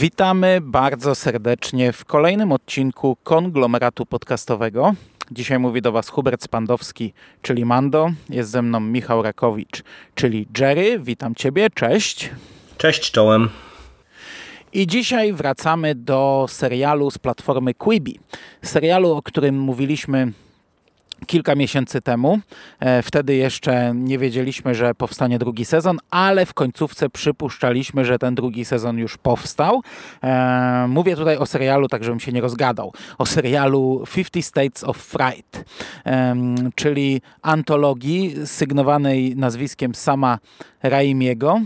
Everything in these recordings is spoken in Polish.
Witamy bardzo serdecznie w kolejnym odcinku konglomeratu podcastowego. Dzisiaj mówi do Was Hubert Spandowski, czyli Mando. Jest ze mną Michał Rakowicz, czyli Jerry. Witam Ciebie, cześć. Cześć, czołem. I dzisiaj wracamy do serialu z platformy Quibi. Serialu, o którym mówiliśmy kilka miesięcy temu. E, wtedy jeszcze nie wiedzieliśmy, że powstanie drugi sezon, ale w końcówce przypuszczaliśmy, że ten drugi sezon już powstał. E, mówię tutaj o serialu, tak żebym się nie rozgadał. O serialu 50 States of Fright, czyli antologii sygnowanej nazwiskiem sama Raimiego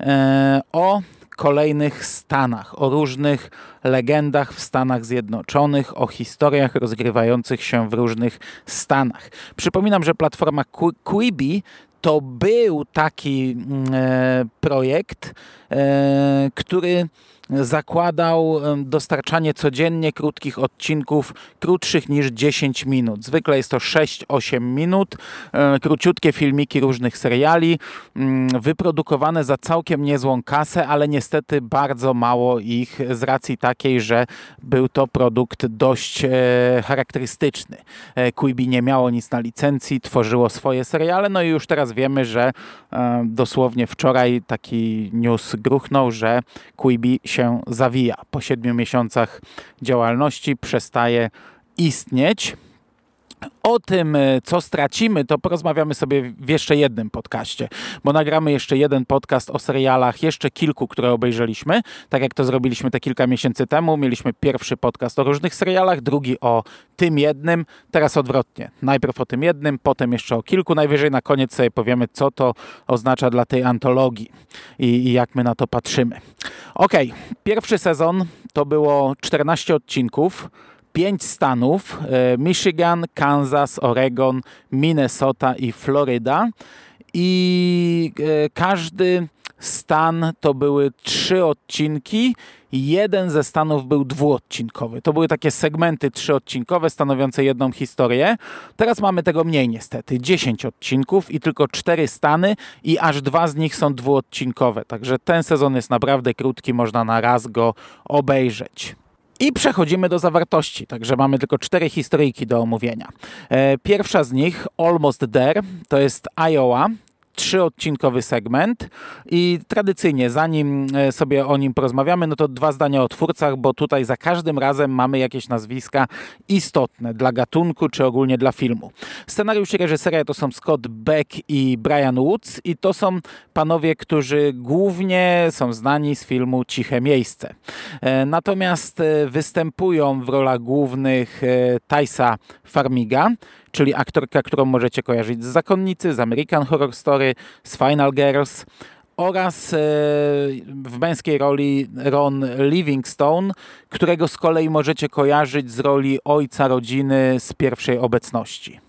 e, o kolejnych stanach, o różnych legendach w Stanach Zjednoczonych, o historiach rozgrywających się w różnych stanach. Przypominam, że platforma Quibi to był taki mm, e, projekt, który zakładał dostarczanie codziennie krótkich odcinków, krótszych niż 10 minut. Zwykle jest to 6-8 minut, e, króciutkie filmiki różnych seriali, mm, wyprodukowane za całkiem niezłą kasę, ale niestety bardzo mało ich z racji takiej, że był to produkt dość e, charakterystyczny. E, Quibi nie miało nic na licencji, tworzyło swoje seriale, no i już teraz wiemy, że dosłownie wczoraj taki news gruchnął, że Quibi się zawija. Po siedmiu miesiącach działalności przestaje istnieć. O tym, e, co stracimy, to porozmawiamy sobie w jeszcze jednym podcaście, bo nagramy jeszcze jeden podcast o serialach, jeszcze kilku, które obejrzeliśmy, tak jak to zrobiliśmy te kilka miesięcy temu. Mieliśmy pierwszy podcast o różnych serialach, drugi o tym jednym, teraz odwrotnie. Najpierw o tym jednym, potem jeszcze o kilku, najwyżej na koniec sobie powiemy, co to oznacza dla tej antologii i, i jak my na to patrzymy. Ok, pierwszy sezon to było 14 odcinków pięć stanów: e, Michigan, Kansas, Oregon, Minnesota i Floryda. I e, każdy stan to były trzy odcinki. Jeden ze stanów był dwuodcinkowy. To były takie segmenty trzyodcinkowe stanowiące jedną historię. Teraz mamy tego mniej niestety. 10 odcinków i tylko cztery stany i aż dwa z nich są dwuodcinkowe. Także ten sezon jest naprawdę krótki, można na raz go obejrzeć. I przechodzimy do zawartości, także mamy tylko cztery historyjki do omówienia. E, pierwsza z nich, Almost There, to jest Iowa, trzyodcinkowy segment i tradycyjnie, zanim e, sobie o nim porozmawiamy, no to dwa zdania o twórcach, bo tutaj za każdym razem mamy jakieś nazwiska istotne dla gatunku, czy ogólnie dla filmu. Scenariusz i reżyseria to są Scott Beck i Brian Woods i to są panowie, którzy głównie są znani z filmu Ciche Miejsce. E, natomiast e, występują w rolach głównych Tysa Farmiga, czyli aktorka, którą możecie kojarzyć z Zakonnicy, z American Horror Story, z Final Girls oraz e, w męskiej roli Ron Livingstone, którego z kolei możecie kojarzyć z roli ojca rodziny z pierwszej obecności.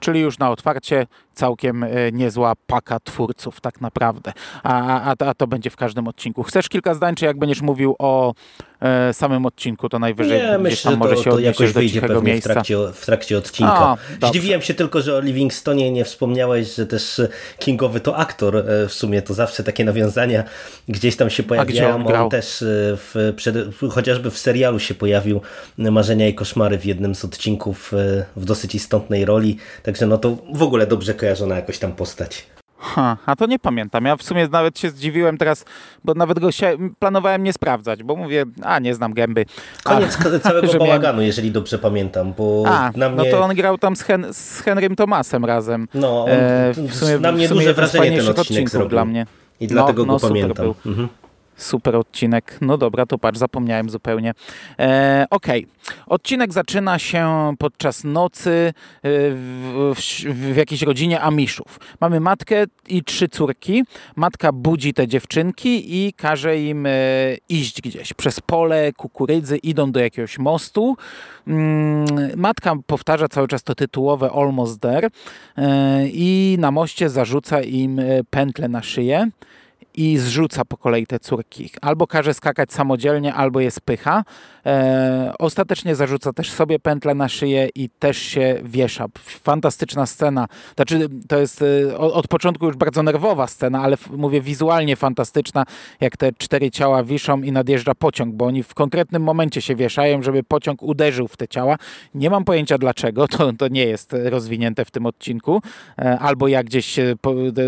Czyli już na otwarcie całkiem e, niezła paka twórców tak naprawdę. A, a, a to będzie w każdym odcinku. Chcesz kilka zdań, czy jak będziesz mówił o e, samym odcinku, to najwyżej Nie, myślę, tam może to, się to jakoś wyjdzie pewnie miejsca. W, trakcie, w trakcie odcinka. O, Zdziwiłem się tylko, że o Livingstonie nie wspomniałeś, że też Kingowy to aktor. E, w sumie to zawsze takie nawiązania gdzieś tam się pojawiają. On, on, też e, w, przed, chociażby w serialu się pojawił Marzenia i koszmary w jednym z odcinków w dosyć istotnej roli. Także no to w ogóle dobrze kojarzona jakoś tam postać. Ha, a to nie pamiętam. Ja w sumie nawet się zdziwiłem teraz, bo nawet go się, planowałem nie sprawdzać, bo mówię, a nie znam gęby. Koniec a, całego bałaganu, miałem... jeżeli dobrze pamiętam, bo a, na no mnie... no to on grał tam z, Hen z Henrym Tomasem razem. No, on, e, w sumie, na mnie duże wrażenie ten odcinek zrobił. Dla mnie. I dlatego no, go no, pamiętam. Mhm. Super odcinek. No dobra, to patrz, zapomniałem zupełnie. E. Okay. Odcinek zaczyna się podczas nocy e, w, w, w, jakiejś rodzinie Amiszów. Mamy matkę i trzy córki. Matka budzi te dziewczynki i każe im e, iść gdzieś przez pole, kukurydzy, idą do jakiegoś mostu. Mm, matka powtarza cały czas to tytułowe almost there e, i na moście zarzuca im pętlę na szyję i zrzuca po kolei te córki. Albo każe skakać samodzielnie, albo je spycha. E, ostatecznie zarzuca też sobie pętlę na szyję i też się wiesza. Fantastyczna scena. Znaczy, to jest e, od początku już bardzo nerwowa scena, ale mówię wizualnie fantastyczna, jak te cztery ciała wiszą i nadjeżdża pociąg, bo oni w konkretnym momencie się wieszają, żeby pociąg uderzył w te ciała. Nie mam pojęcia dlaczego, to, to nie jest rozwinięte w tym odcinku, e, albo ja gdzieś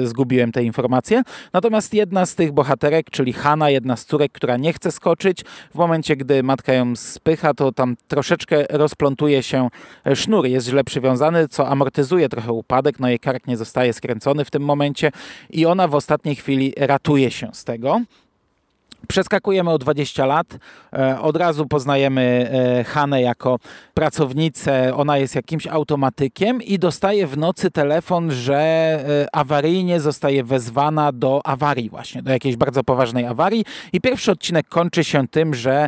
zgubiłem te informacje. Natomiast jedna jedna z tych bohaterek, czyli Hanna, jedna z córek, która nie chce skoczyć, w momencie, gdy matka ją spycha, to tam troszeczkę rozplątuje się sznur, jest źle przywiązany, co amortyzuje trochę upadek, no jej kark nie zostaje skręcony w tym momencie i ona w ostatniej chwili ratuje się z tego. Przeskakujemy o 20 lat. E, od razu poznajemy e, Hanę jako pracownicę. Ona jest jakimś automatykiem i dostaje w nocy telefon, że e, awaryjnie zostaje wezwana do awarii właśnie, do jakiejś bardzo poważnej awarii. I pierwszy odcinek kończy się tym, że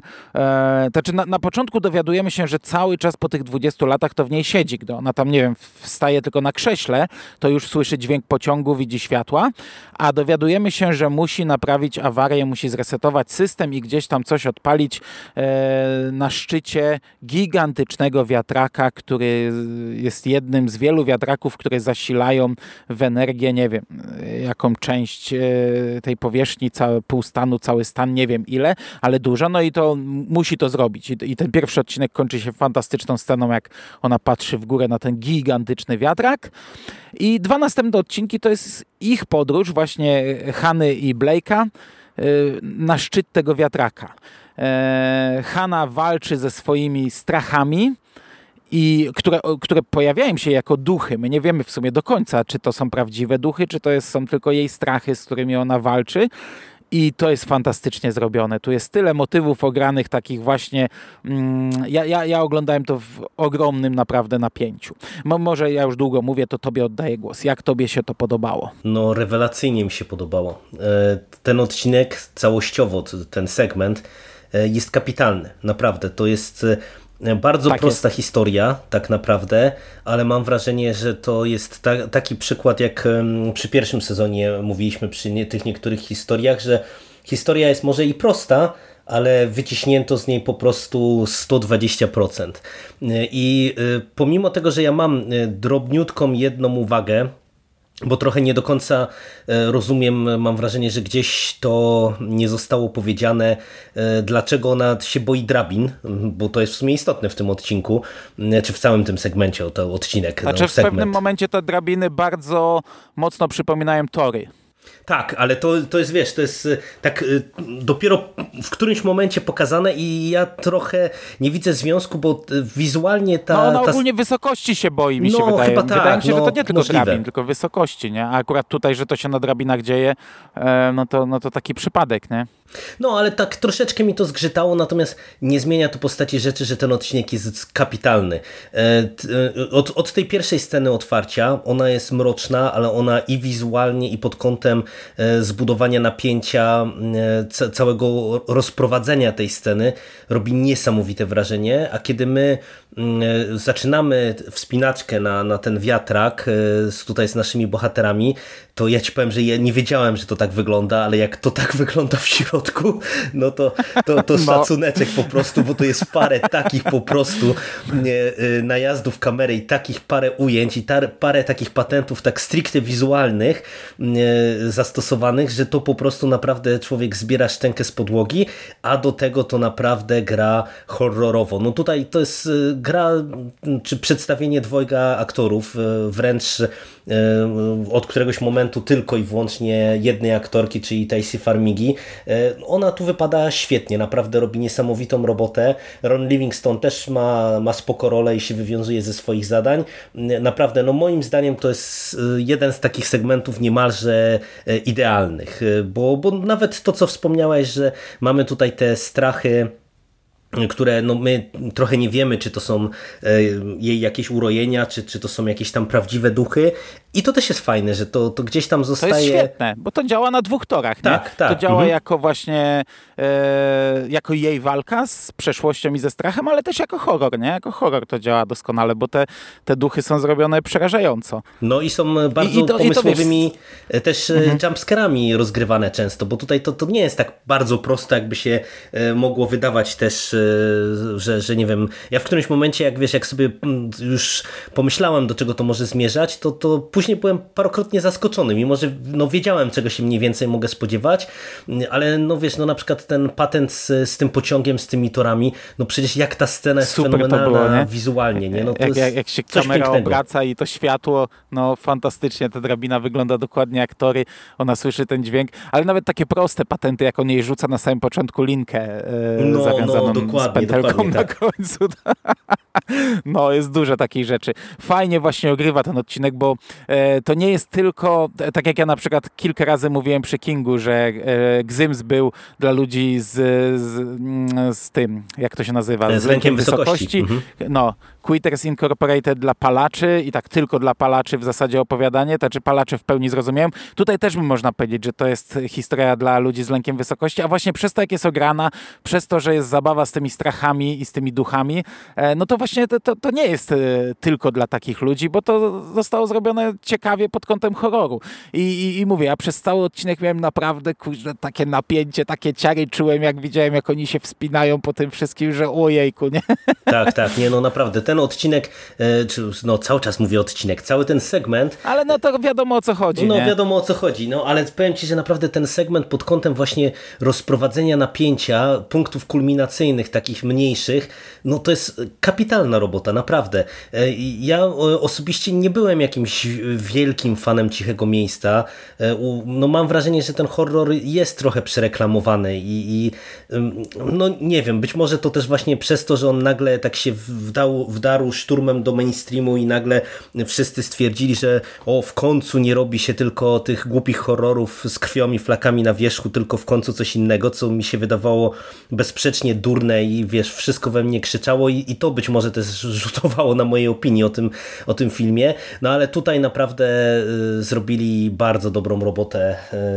znaczy na, na początku dowiadujemy się, że cały czas po tych 20 latach to w niej siedzi. Gdy ona tam, nie wiem, wstaje tylko na krześle, to już słyszy dźwięk pociągu, widzi światła, a dowiadujemy się, że musi naprawić awarię, musi zresetować system i gdzieś tam coś odpalić e, na szczycie gigantycznego wiatraka, który jest jednym z wielu wiatraków, które zasilają w energię, nie wiem, jaką część e, tej powierzchni, cały pół stanu, cały stan, nie wiem ile, ale dużo, no i to musi to zrobić. I ten pierwszy odcinek kończy się fantastyczną sceną, jak ona patrzy w górę na ten gigantyczny wiatrak. I dwa następne odcinki to jest ich podróż, właśnie Hany i Blake'a, na szczyt tego wiatraka. E, Hanna walczy ze swoimi strachami, i które, które pojawiają się jako duchy. My nie wiemy w sumie do końca, czy to są prawdziwe duchy, czy to jest, są tylko jej strachy, z którymi ona walczy. I to jest fantastycznie zrobione. Tu jest tyle motywów ogranych, takich właśnie. Mm, ja, ja, ja oglądałem to w ogromnym naprawdę napięciu. Mo, może ja już długo mówię, to tobie oddaję głos. Jak tobie się to podobało? No, rewelacyjnie mi się podobało. E, ten odcinek całościowo, ten segment e, jest kapitalny. Naprawdę. To jest e, bardzo tak prosta jest. historia, tak naprawdę, ale mam wrażenie, że to jest ta, taki przykład, jak przy pierwszym sezonie mówiliśmy przy nie, tych niektórych historiach, że historia jest może i prosta, ale wyciśnięto z niej po prostu 120%. I y, pomimo tego, że ja mam drobniutką jedną uwagę, bo trochę nie do końca e, rozumiem, mam wrażenie, że gdzieś to nie zostało powiedziane, e, dlaczego ona się boi drabin, bo to jest w sumie istotne w tym odcinku, e, czy w całym tym segmencie, to odcinek. Znaczy no, w pewnym momencie te drabiny bardzo mocno przypominają tory. Tak, ale to, to jest, wiesz, to jest y, tak y, dopiero w którymś momencie pokazane i ja trochę nie widzę związku, bo y, wizualnie ta... No ona ta... ogólnie wysokości się boi, mi no, się wydaje. Chyba tak, wydaje mi się, no, że to nie tylko możliwe. drabin, tylko wysokości, nie? A akurat tutaj, że to się na drabinach dzieje, e, no to, no to taki przypadek, nie? No, ale tak troszeczkę mi to zgrzytało, natomiast nie zmienia to postaci rzeczy, że ten odcinek jest kapitalny. E, e, od, od tej pierwszej sceny otwarcia, ona jest mroczna, ale ona i wizualnie, i pod kątem zbudowania napięcia, całego rozprowadzenia tej sceny robi niesamowite wrażenie, a kiedy my zaczynamy wspinaczkę na, na ten wiatrak tutaj z naszymi bohaterami, to ja ci powiem, że ja nie wiedziałem, że to tak wygląda, ale jak to tak wygląda w środku, no to, to, to no. szacuneczek po prostu, bo to jest parę takich po prostu y, najazdów kamery i takich parę ujęć i tar, parę takich patentów tak stricte wizualnych y, zastosowanych, że to po prostu naprawdę człowiek zbiera szczękę z podłogi, a do tego to naprawdę gra horrorowo. No tutaj to jest gra, czy przedstawienie dwojga aktorów, wręcz od któregoś momentu tylko i wyłącznie jednej aktorki, czyli Tacy Farmigi. Ona tu wypada świetnie, naprawdę robi niesamowitą robotę. Ron Livingston też ma, ma spoko rolę i się wywiązuje ze swoich zadań. Naprawdę, no moim zdaniem to jest jeden z takich segmentów niemalże idealnych, bo, bo nawet to, co wspomniałeś, że mamy tutaj te strachy które no my trochę nie wiemy, czy to są e, jej jakieś urojenia, czy, czy to są jakieś tam prawdziwe duchy I to też jest fajne, że to, to gdzieś tam zostaje... To jest świetne, bo to działa na dwóch torach. Tak, nie? tak. To działa mhm. jako właśnie e, jako jej walka z przeszłością i ze strachem, ale też jako horror, nie? Jako horror to działa doskonale, bo te, te duchy są zrobione przerażająco. No i są bardzo I, i to, pomysłowymi wiesz... też e, mhm. jumpscarami rozgrywane często, bo tutaj to, to nie jest tak bardzo proste, jakby się e, mogło wydawać też, e, że, że nie wiem, ja w którymś momencie, jak wiesz, jak sobie mm, już pomyślałem, do czego to może zmierzać, to, to później byłem parokrotnie zaskoczony, mimo że no, wiedziałem, czego się mniej więcej mogę spodziewać, ale no wiesz, no na przykład ten patent z, z tym pociągiem, z tymi torami, no przecież jak ta scena jest Super fenomenalna było, nie? wizualnie, nie? No, to jak, jak, jak się kamera pięknego. obraca i to światło, no fantastycznie, ta drabina wygląda dokładnie jak tory, ona słyszy ten dźwięk, ale nawet takie proste patenty, jak on jej rzuca na samym początku linkę e, no, zawiązaną no, z pętelką na tak. końcu. no, jest dużo takich rzeczy. Fajnie właśnie ogrywa ten odcinek, bo e, to nie jest tylko, tak jak ja na przykład kilka razy mówiłem przy Kingu, że e, Gzyms był dla ludzi z, z, mm, z tym, jak to się nazywa? Z, z lękiem wysokości. wysokości. Mhm. No, Quitters Incorporated dla palaczy i tak tylko dla palaczy w zasadzie opowiadanie, to czy palacze w pełni zrozumieją. Tutaj też by można powiedzieć, że to jest historia dla ludzi z lękiem wysokości, a właśnie przez to, jak jest ograna, przez to, że jest zabawa z tymi strachami i z tymi duchami, e, no to właśnie to, to, to nie jest e, tylko dla takich ludzi, bo to zostało zrobione ciekawie pod kątem horroru. I, i, i mówię, ja przez cały odcinek miałem naprawdę takie napięcie, takie ciary czułem, jak widziałem, jak oni się wspinają po tym wszystkim, że ojejku, nie? Tak, tak, nie no naprawdę, ten odcinek, e, czy no cały czas mówię odcinek, cały ten segment. Ale no to wiadomo o co chodzi. No nie? wiadomo o co chodzi, no ale powiem Ci, że naprawdę ten segment pod kątem właśnie rozprowadzenia napięcia, punktów kulminacyjnych, takich mniejszych, no to jest kapitalna robota, naprawdę. E, ja osobiście nie byłem jakimś wielkim fanem Cichego Miejsca. E, no mam wrażenie, że ten horror jest trochę przereklamowany i, i no nie wiem, być może to też właśnie przez to, że on nagle tak się wdał, wdarł szturmem do mainstreamu i nagle wszyscy stwierdzili, że o w końcu nie robi się tylko tych głupich horrorów z krwią i flakami na wierzchu, tylko w końcu coś innego, co mi się wydawało bezsprzecznie durne i wiesz, wszystko we mnie krzyczało i, i to być może też rzutowało na mojej opinii o tym, o tym filmie, no ale tutaj naprawdę y, zrobili bardzo dobrą robotę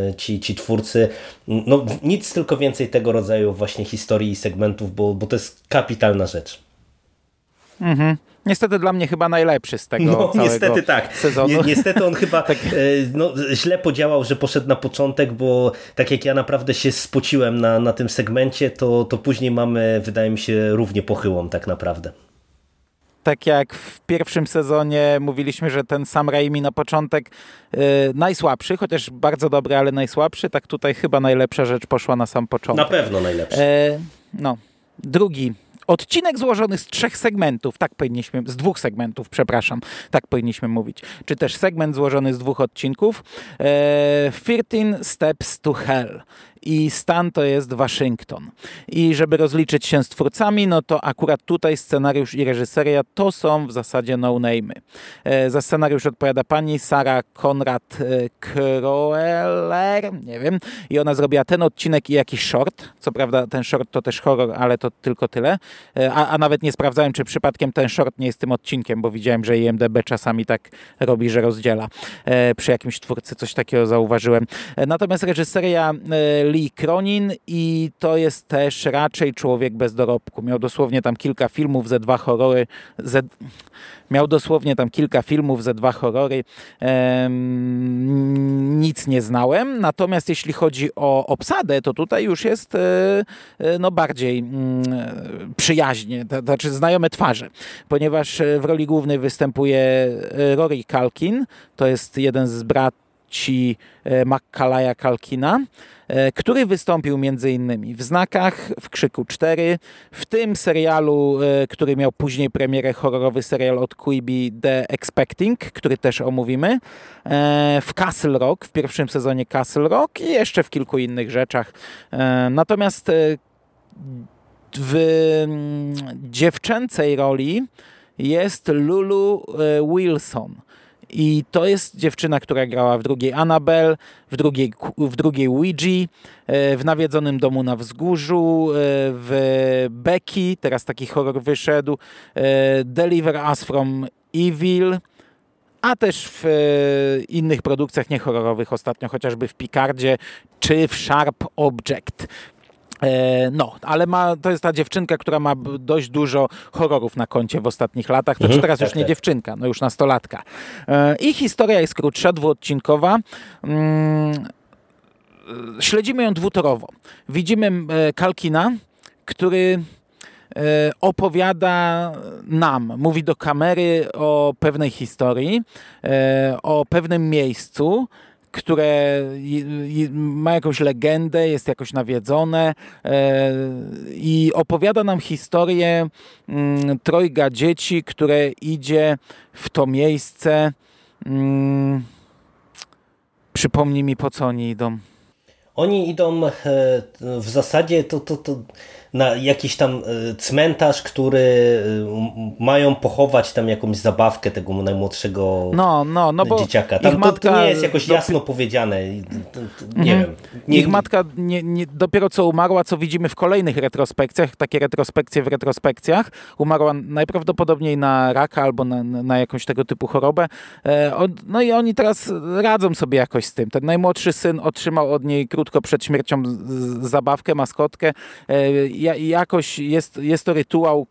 y, ci, ci twórcy. No nic tylko więcej tego rodzaju właśnie historii i segmentów, bo, bo to jest kapitalna rzecz. Mhm. Niestety dla mnie chyba najlepszy z tego no, niestety tak. sezonu. Ni niestety on chyba tak. E, no, źle podziałał, że poszedł na początek, bo tak jak ja naprawdę się spociłem na, na tym segmencie, to, to później mamy, wydaje mi się, równie pochyłą tak naprawdę. Tak jak w pierwszym sezonie mówiliśmy, że ten Sam Raimi na początek yy, najsłabszy, chociaż bardzo dobry, ale najsłabszy, tak tutaj chyba najlepsza rzecz poszła na sam początek. Na pewno najlepsza. Yy, no. Drugi Odcinek złożony z trzech segmentów, tak powinniśmy, z dwóch segmentów, przepraszam, tak powinniśmy mówić. Czy też segment złożony z dwóch odcinków. E, 13 Steps to Hell i stan to jest Waszyngton. I żeby rozliczyć się z twórcami, no to akurat tutaj scenariusz i reżyseria to są w zasadzie no-name'y. E, za scenariusz odpowiada pani Sara Konrad e, Kroeller, nie wiem, i ona zrobiła ten odcinek i jakiś short. Co prawda ten short to też horror, ale to tylko tyle. E, a, a nawet nie sprawdzałem, czy przypadkiem ten short nie jest tym odcinkiem, bo widziałem, że IMDB czasami tak robi, że rozdziela. Przy jakimś twórcy coś takiego zauważyłem. Natomiast reżyseria Lee Cronin i to jest też raczej człowiek bez dorobku. Miał dosłownie tam kilka filmów, ze dwa horrory, ze... miał dosłownie tam kilka filmów, ze dwa horrory. Nie znałem, natomiast jeśli chodzi o obsadę, to tutaj już jest e, e no bardziej mm, przyjaźnie, to, znaczy znajome twarze, ponieważ w roli głównej występuje e, Rory Kalkin, to jest jeden z braci e, Maccalaya Kalkina. E, który wystąpił m.in. w Znakach, w Krzyku 4, w tym serialu, e, który miał później premierę, horrorowy serial od Quibi The Expecting, który też omówimy, w Castle Rock, w pierwszym sezonie Castle Rock i jeszcze w kilku innych rzeczach. Natomiast w mm, dziewczęcej roli jest Lulu Wilson. I to jest dziewczyna, która grała w drugiej Annabelle, w drugiej, w drugiej Ouija, e, w Nawiedzonym domu na wzgórzu, e, w Becky, teraz taki horror wyszedł, e, Deliver Us From Evil, a też w innych produkcjach niehorrorowych ostatnio, chociażby w Picardzie czy w Sharp Object. E, no, ale ma, to jest ta dziewczynka, która ma dość dużo horrorów na koncie w ostatnich latach. To mhm, teraz tak, już nie tak. dziewczynka, no już nastolatka. E, I historia jest krótsza, dwuodcinkowa. Mm, śledzimy ją dwutorowo. Widzimy Kalkina, który E, opowiada nam, mówi do kamery o pewnej historii, e, o pewnym miejscu, które ma jakąś legendę, jest jakoś nawiedzone e, i opowiada nam historię mm, trojga dzieci, które idzie w to miejsce. Mm, przypomnij mi, po co oni idą. Oni idą w zasadzie to, to, to na jakiś tam e, cmentarz, który e, mają pochować tam jakąś zabawkę tego najmłodszego no, no, no bo dzieciaka. Tam to, to, nie jest jakoś jasno powiedziane. Nie wiem. Nie, ich matka nie, nie, dopiero co umarła, co widzimy w kolejnych retrospekcjach, takie retrospekcje w retrospekcjach, umarła najprawdopodobniej na raka albo na, na jakąś tego typu chorobę. E, no i oni teraz radzą sobie jakoś z tym. Ten najmłodszy syn otrzymał od niej krótko przed śmiercią zabawkę, maskotkę jakoś jest, jest to rytuał,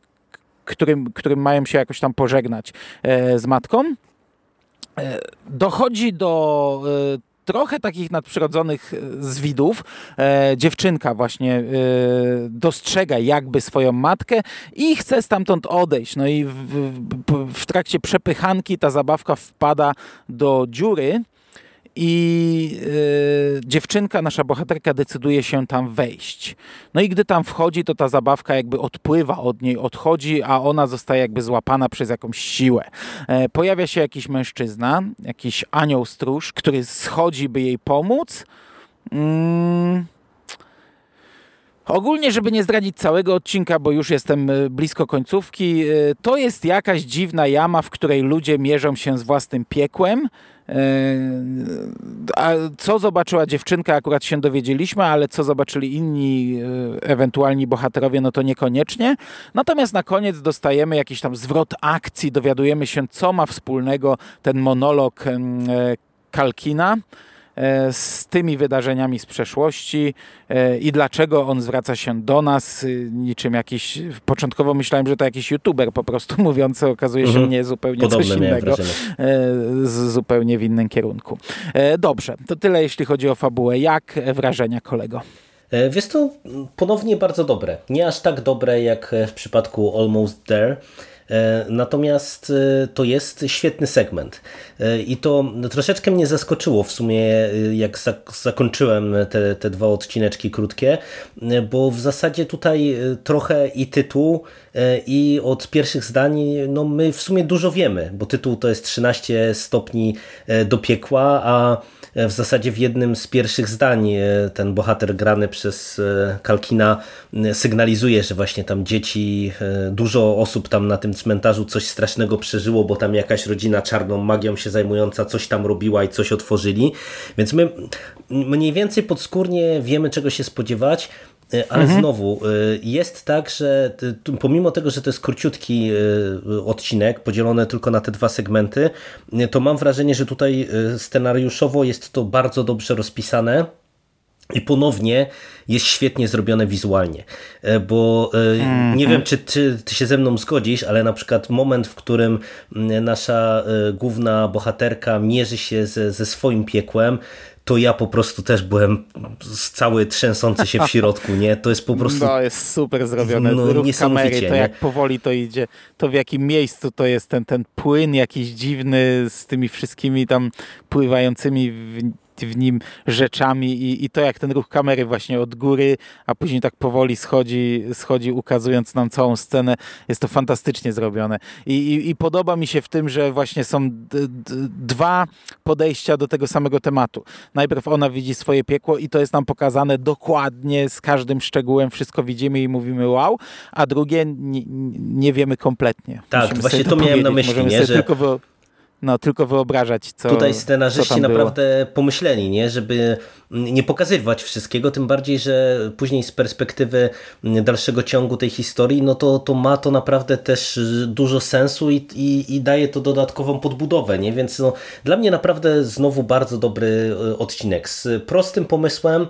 którym, którym mają się jakoś tam pożegnać e, z matką. E, dochodzi do e, trochę takich nadprzyrodzonych zwidów. E, dziewczynka właśnie e, dostrzega jakby swoją matkę i chce stamtąd odejść. No i w, w, w trakcie przepychanki ta zabawka wpada do dziury i y, dziewczynka, nasza bohaterka decyduje się tam wejść. No i gdy tam wchodzi, to ta zabawka jakby odpływa od niej, odchodzi, a ona zostaje jakby złapana przez jakąś siłę. E, pojawia się jakiś mężczyzna, jakiś anioł stróż, który schodzi, by jej pomóc. Mm. Ogólnie, żeby nie zdradzić całego odcinka, bo już jestem e, blisko końcówki, to jest jakaś dziwna jama, w której ludzie mierzą się z własnym piekłem. A co zobaczyła dziewczynka, akurat się dowiedzieliśmy, ale co zobaczyli inni e, ewentualni bohaterowie, no to niekoniecznie. Natomiast na koniec dostajemy jakiś tam zwrot akcji, dowiadujemy się, co ma wspólnego ten monolog e, Kalkina E, z tymi wydarzeniami z przeszłości e, i dlaczego on zwraca się do nas y, niczym jakiś, początkowo myślałem, że to jakiś youtuber po prostu mówiący, okazuje się mhm. nie zupełnie Podobne coś innego, e, z, zupełnie w innym kierunku. Dobrze, to tyle jeśli chodzi o fabułę. Jak wrażenia kolego? Wiesz to ponownie bardzo dobre. Nie aż tak dobre jak w przypadku Almost There, E, natomiast e, to jest świetny segment. E, I to troszeczkę mnie zaskoczyło w sumie, jak zakończyłem te, te dwa odcineczki krótkie, bo w zasadzie tutaj trochę i tytuł, i od pierwszych zdań no my w sumie dużo wiemy, bo tytuł to jest 13 stopni do piekła, a w zasadzie w jednym z pierwszych zdań e, ten bohater grany przez e, Kalkina sygnalizuje, że właśnie tam dzieci, e, dużo osób tam na tym cmentarzu coś strasznego przeżyło, bo tam jakaś rodzina czarną magią się zajmująca coś tam robiła i coś otworzyli. Więc my mniej więcej podskórnie wiemy czego się spodziewać, E, ale mhm. znowu, e, jest tak, że pomimo tego, że to jest króciutki e, odcinek, podzielony tylko na te dwa segmenty, to mam wrażenie, że tutaj scenariuszowo jest to bardzo dobrze rozpisane. I ponownie jest świetnie zrobione wizualnie, bo nie wiem, czy ty, ty, się ze mną zgodzisz, ale na przykład moment, w którym nasza główna bohaterka mierzy się ze, ze swoim piekłem, to ja po prostu też byłem cały trzęsący się w środku, nie? To jest po prostu... No, jest super zrobione. No, Ruch kamery, to jak powoli to idzie, to w jakim miejscu to jest ten, ten płyn jakiś dziwny z tymi wszystkimi tam pływającymi w w nim rzeczami i, i to jak ten ruch kamery właśnie od góry, a później tak powoli schodzi, schodzi ukazując nam całą scenę, jest to fantastycznie zrobione. I, i, i podoba mi się w tym, że właśnie są dwa podejścia do tego samego tematu. Najpierw ona widzi swoje piekło i to jest nam pokazane dokładnie, z każdym szczegółem, wszystko widzimy i mówimy wow, a drugie nie, nie wiemy kompletnie. Tak, Musimy właśnie to, to miałem na myśli, nie, że... Tylko no tylko wyobrażać, co Tutaj scenarzyści naprawdę pomyśleli, nie? żeby nie pokazywać wszystkiego, tym bardziej, że później z perspektywy dalszego ciągu tej historii, no to, to ma to naprawdę też dużo sensu i, i, i daje to dodatkową podbudowę, nie? więc no, dla mnie naprawdę znowu bardzo dobry e, odcinek z prostym pomysłem,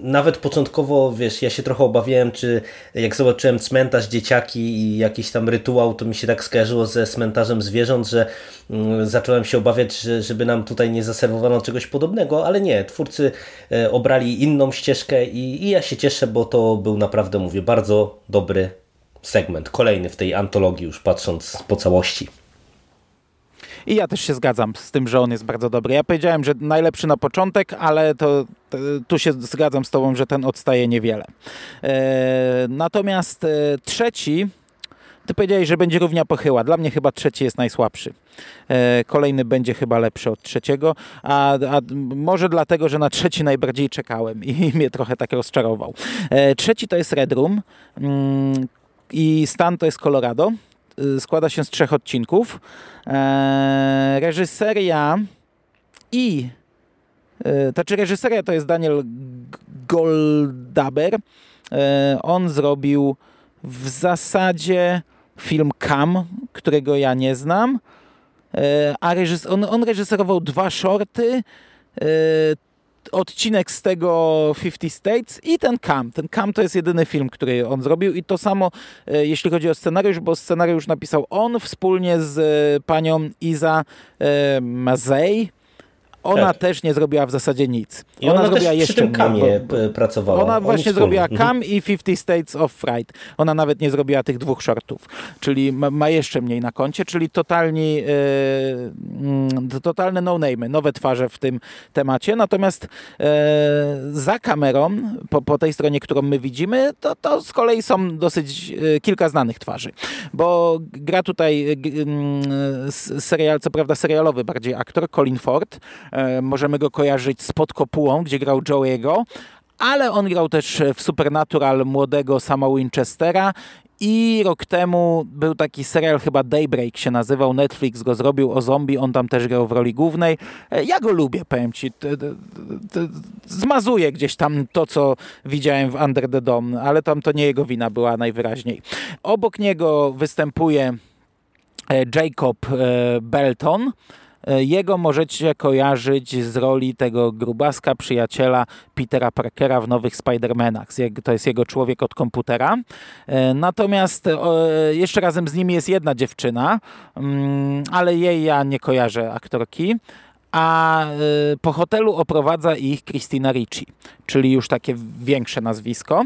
nawet początkowo, wiesz, ja się trochę obawiałem, czy jak zobaczyłem cmentarz, dzieciaki i jakiś tam rytuał, to mi się tak skojarzyło ze cmentarzem zwierząt, że mm, zacząłem się obawiać, że, żeby nam tutaj nie zaserwowano czegoś podobnego, ale nie, twórcy e, obrali inną ścieżkę i, i ja się cieszę, bo to był naprawdę, mówię, bardzo dobry segment, kolejny w tej antologii już patrząc po całości. I ja też się zgadzam z tym, że on jest bardzo dobry. Ja powiedziałem, że najlepszy na początek, ale to, to tu się zgadzam z tobą, że ten odstaje niewiele. E, natomiast e, trzeci, ty powiedziałeś, że będzie równia pochyła. Dla mnie chyba trzeci jest najsłabszy. E, kolejny będzie chyba lepszy od trzeciego, a, a, może dlatego, że na trzeci najbardziej czekałem i mnie trochę tak rozczarował. E, trzeci to jest Red Room mm, i stan to jest Colorado. Y, składa się z trzech odcinków. E, reżyseria i to znaczy reżyseria to jest Daniel Goldaber. E, on zrobił w zasadzie film Cam, którego ja nie znam. E, a reżys on, on reżyserował dwa shorty odcinek z tego 50 States i ten Cam. Ten Cam to jest jedyny film, który on zrobił i to samo e, jeśli chodzi o scenariusz, bo scenariusz napisał on wspólnie z e, panią Iza e, Mazej ona tak. też nie zrobiła w zasadzie nic. I ona, ona zrobiła jeszcze przy tym kamie pracowała. Ona właśnie zrobiła mhm. Cam i 50 States of Fright. Ona nawet nie zrobiła tych dwóch shortów. Czyli ma, jeszcze mniej na koncie, czyli totalni, yy, totalne no-name, nowe twarze w tym temacie. Natomiast yy, za kamerą, po, po, tej stronie, którą my widzimy, to, to z kolei są dosyć yy, kilka znanych twarzy. Bo gra tutaj yy, serial, co prawda serialowy bardziej aktor, Colin Ford, możemy go kojarzyć z Pod Kopułą, gdzie grał Joey'ego, ale on grał też w Supernatural młodego Sama Winchestera i rok temu był taki serial, chyba Daybreak się nazywał, Netflix go zrobił o zombie, on tam też grał w roli głównej. E, ja go lubię, powiem ci. Zmazuję gdzieś tam to, co widziałem w Under the Dome, ale tam to nie jego wina była najwyraźniej. Obok niego występuje e, Jacob Belton, E, jego możecie kojarzyć z roli tego grubaska przyjaciela Petera Parkera w nowych Spider-Manach. To jest jego człowiek od komputera. E, natomiast jeszcze razem z nim jest jedna dziewczyna, mm, ale jej ja nie kojarzę aktorki a e, po hotelu oprowadza ich Christina Ricci, czyli już takie większe nazwisko.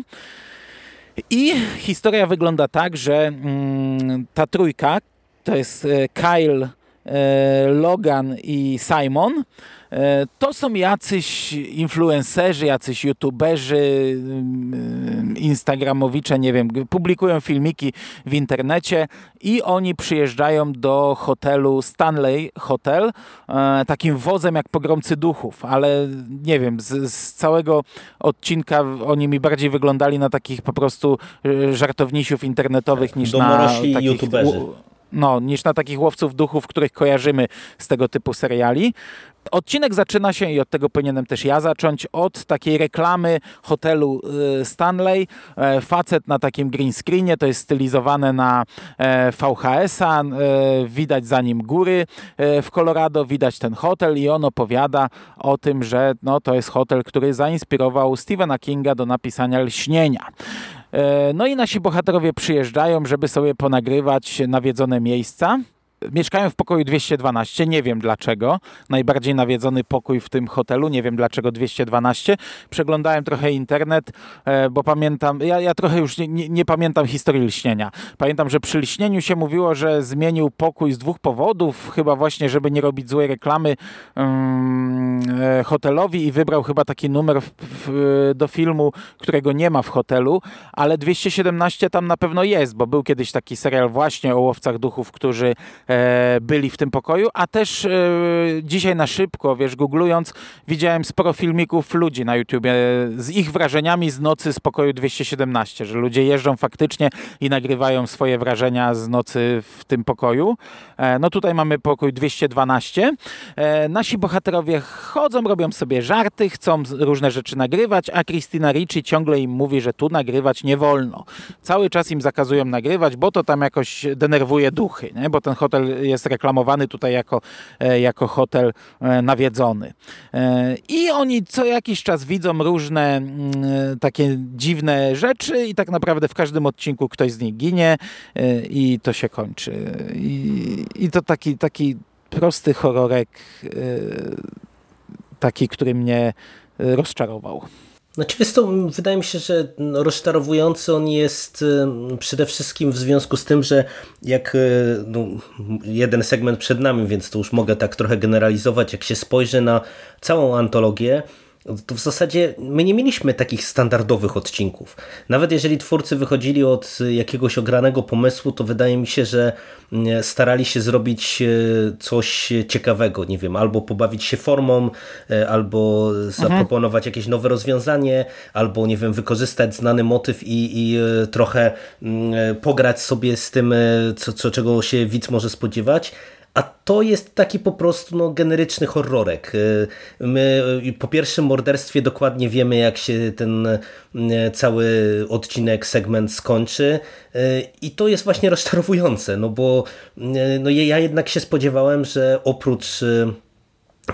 I historia wygląda tak, że mm, ta trójka, to jest Kyle, E, Logan i Simon, e, to są jacyś influencerzy, jacyś youtuberzy, mm, instagramowicze, nie wiem, publikują filmiki w internecie i oni przyjeżdżają do hotelu Stanley Hotel e, takim wozem jak pogromcy duchów, ale nie wiem, z, z całego odcinka oni mi bardziej wyglądali na takich po prostu żartownisiów internetowych niż na takich... YouTuberzy no, niż na takich łowców duchów, których kojarzymy z tego typu seriali. Odcinek zaczyna się, i od tego powinienem też ja zacząć, od takiej reklamy hotelu y, Stanley. E, facet na takim green screenie, to jest stylizowane na e, VHS-a, e, widać za nim góry w Colorado, widać ten hotel i on opowiada o tym, że no, to jest hotel, który zainspirował Stephena Kinga do napisania Lśnienia. E, no i nasi bohaterowie przyjeżdżają, żeby sobie ponagrywać nawiedzone miejsca. Mieszkają w pokoju 212, nie wiem dlaczego. Najbardziej nawiedzony pokój w tym hotelu, nie wiem dlaczego 212. Przeglądałem trochę internet, e, bo pamiętam, ja, ja trochę już nie, nie, nie, pamiętam historii lśnienia. Pamiętam, że przy lśnieniu się mówiło, że zmienił pokój z dwóch powodów, chyba właśnie, żeby nie robić złej reklamy um, hotelowi i wybrał chyba taki numer w, w, do filmu, którego nie ma w hotelu, ale 217 tam na pewno jest, bo był kiedyś taki serial właśnie o łowcach duchów, którzy e, byli w tym pokoju, a też e, dzisiaj na szybko, wiesz, googlując, widziałem sporo filmików ludzi na YouTubie z ich wrażeniami z nocy z pokoju 217, że ludzie jeżdżą faktycznie i nagrywają swoje wrażenia z nocy w tym pokoju. E, no tutaj mamy pokój 212. E, nasi bohaterowie chodzą, robią sobie żarty, chcą różne rzeczy nagrywać, a Christina Ricci ciągle im mówi, że tu nagrywać nie wolno. Cały czas im zakazują nagrywać, bo to tam jakoś denerwuje duchy, nie? bo ten hotel jest reklamowany tutaj jako, e, jako hotel nawiedzony. I oni co jakiś czas widzą różne mm, takie dziwne rzeczy i tak naprawdę w każdym odcinku ktoś z nich ginie i to się kończy. I, i to taki, taki prosty horrorek, e, taki, który mnie rozczarował. Znaczy, wiesz to wydaje mi się, że rozczarowujący on jest e, przede wszystkim w związku z tym, że jak e, no, jeden segment przed nami, więc to już mogę tak trochę generalizować, jak się spojrzy na całą antologię, to w zasadzie my nie mieliśmy takich standardowych odcinków. Nawet jeżeli twórcy wychodzili od jakiegoś ogranego pomysłu, to wydaje mi się, że mm, starali się zrobić e, coś ciekawego, nie wiem, albo pobawić się formą, e, albo zaproponować jakieś nowe rozwiązanie, albo nie wiem, wykorzystać znany motyw i, i e, trochę mm, pograć sobie z tym, co, co, czego się widz może spodziewać. A to jest taki po prostu no, generyczny horrorek. Y, my y, po pierwszym morderstwie dokładnie wiemy, jak się ten y, cały odcinek, segment skończy. I to jest właśnie rozczarowujące, no bo no, ja jednak się spodziewałem, że oprócz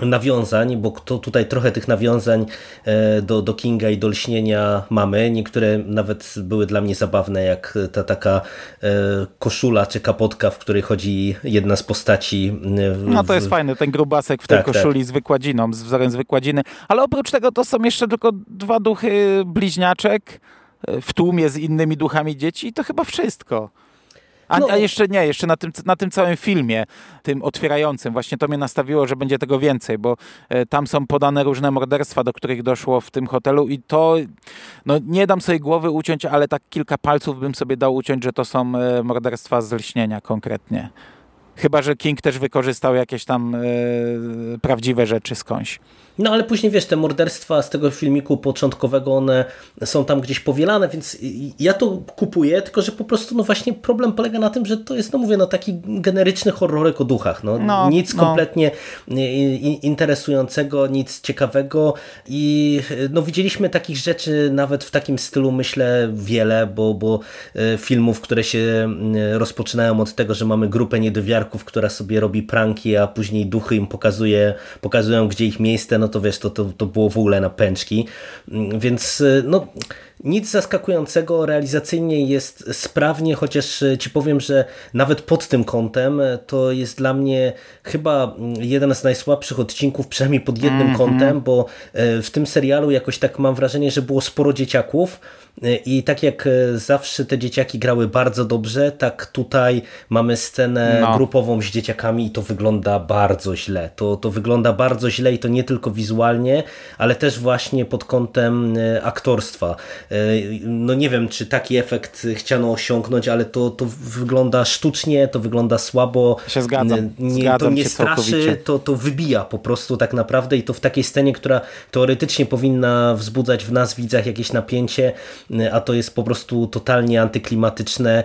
nawiązań, bo to tutaj trochę tych nawiązań e, do, do Kinga i do lśnienia mamy. Niektóre nawet były dla mnie zabawne, jak ta taka e, koszula czy kapotka, w której chodzi jedna z postaci. W... No to jest fajne, ten grubasek w tej tak, tak. koszuli tak. z wykładziną, z wzorem z wykładziny. Ale oprócz tego to są jeszcze tylko dwa duchy bliźniaczek e, w tłumie z innymi duchami dzieci i to chyba wszystko. A, no. a, jeszcze nie, jeszcze na tym, na tym całym filmie, tym otwierającym, właśnie to mnie nastawiło, że będzie tego więcej, bo e, tam są podane różne morderstwa, do których doszło w tym hotelu i to, no nie dam sobie głowy uciąć, ale tak kilka palców bym sobie dał uciąć, że to są e, morderstwa z lśnienia konkretnie. Chyba, że King też wykorzystał jakieś tam e, prawdziwe rzeczy skądś. No ale później wiesz, te morderstwa z tego filmiku początkowego, one są tam gdzieś powielane, więc ja to kupuję, tylko że po prostu no właśnie problem polega na tym, że to jest, no mówię, no taki generyczny horrorek o duchach. No, no nic no. kompletnie interesującego, nic ciekawego i no widzieliśmy takich rzeczy nawet w takim stylu myślę wiele, bo, bo e, filmów, które się rozpoczynają od tego, że mamy grupę niedowiarków, która sobie robi pranki, a później duchy im pokazuje, pokazują gdzie ich miejsce, no to wiesz, to, to, to było w ogóle na pęczki. Mm, więc y, no nic zaskakującego, realizacyjnie jest sprawnie, chociaż e, ci powiem, że nawet pod tym kątem e, to jest dla mnie chyba mm, jeden z najsłabszych odcinków, przynajmniej pod jednym mm -hmm. kątem, bo e, w tym serialu jakoś tak mam wrażenie, że było sporo dzieciaków i tak jak zawsze te dzieciaki grały bardzo dobrze, tak tutaj mamy scenę no. grupową z dzieciakami i to wygląda bardzo źle. To, to wygląda bardzo źle i to nie tylko wizualnie, ale też właśnie pod kątem aktorstwa. No nie wiem, czy taki efekt chciano osiągnąć, ale to, to wygląda sztucznie, to wygląda słabo. Się zgadzam. Nie, zgadzam to nie straszy, to, to wybija po prostu tak naprawdę i to w takiej scenie, która teoretycznie powinna wzbudzać w nas widzach jakieś napięcie, a to jest po prostu totalnie antyklimatyczne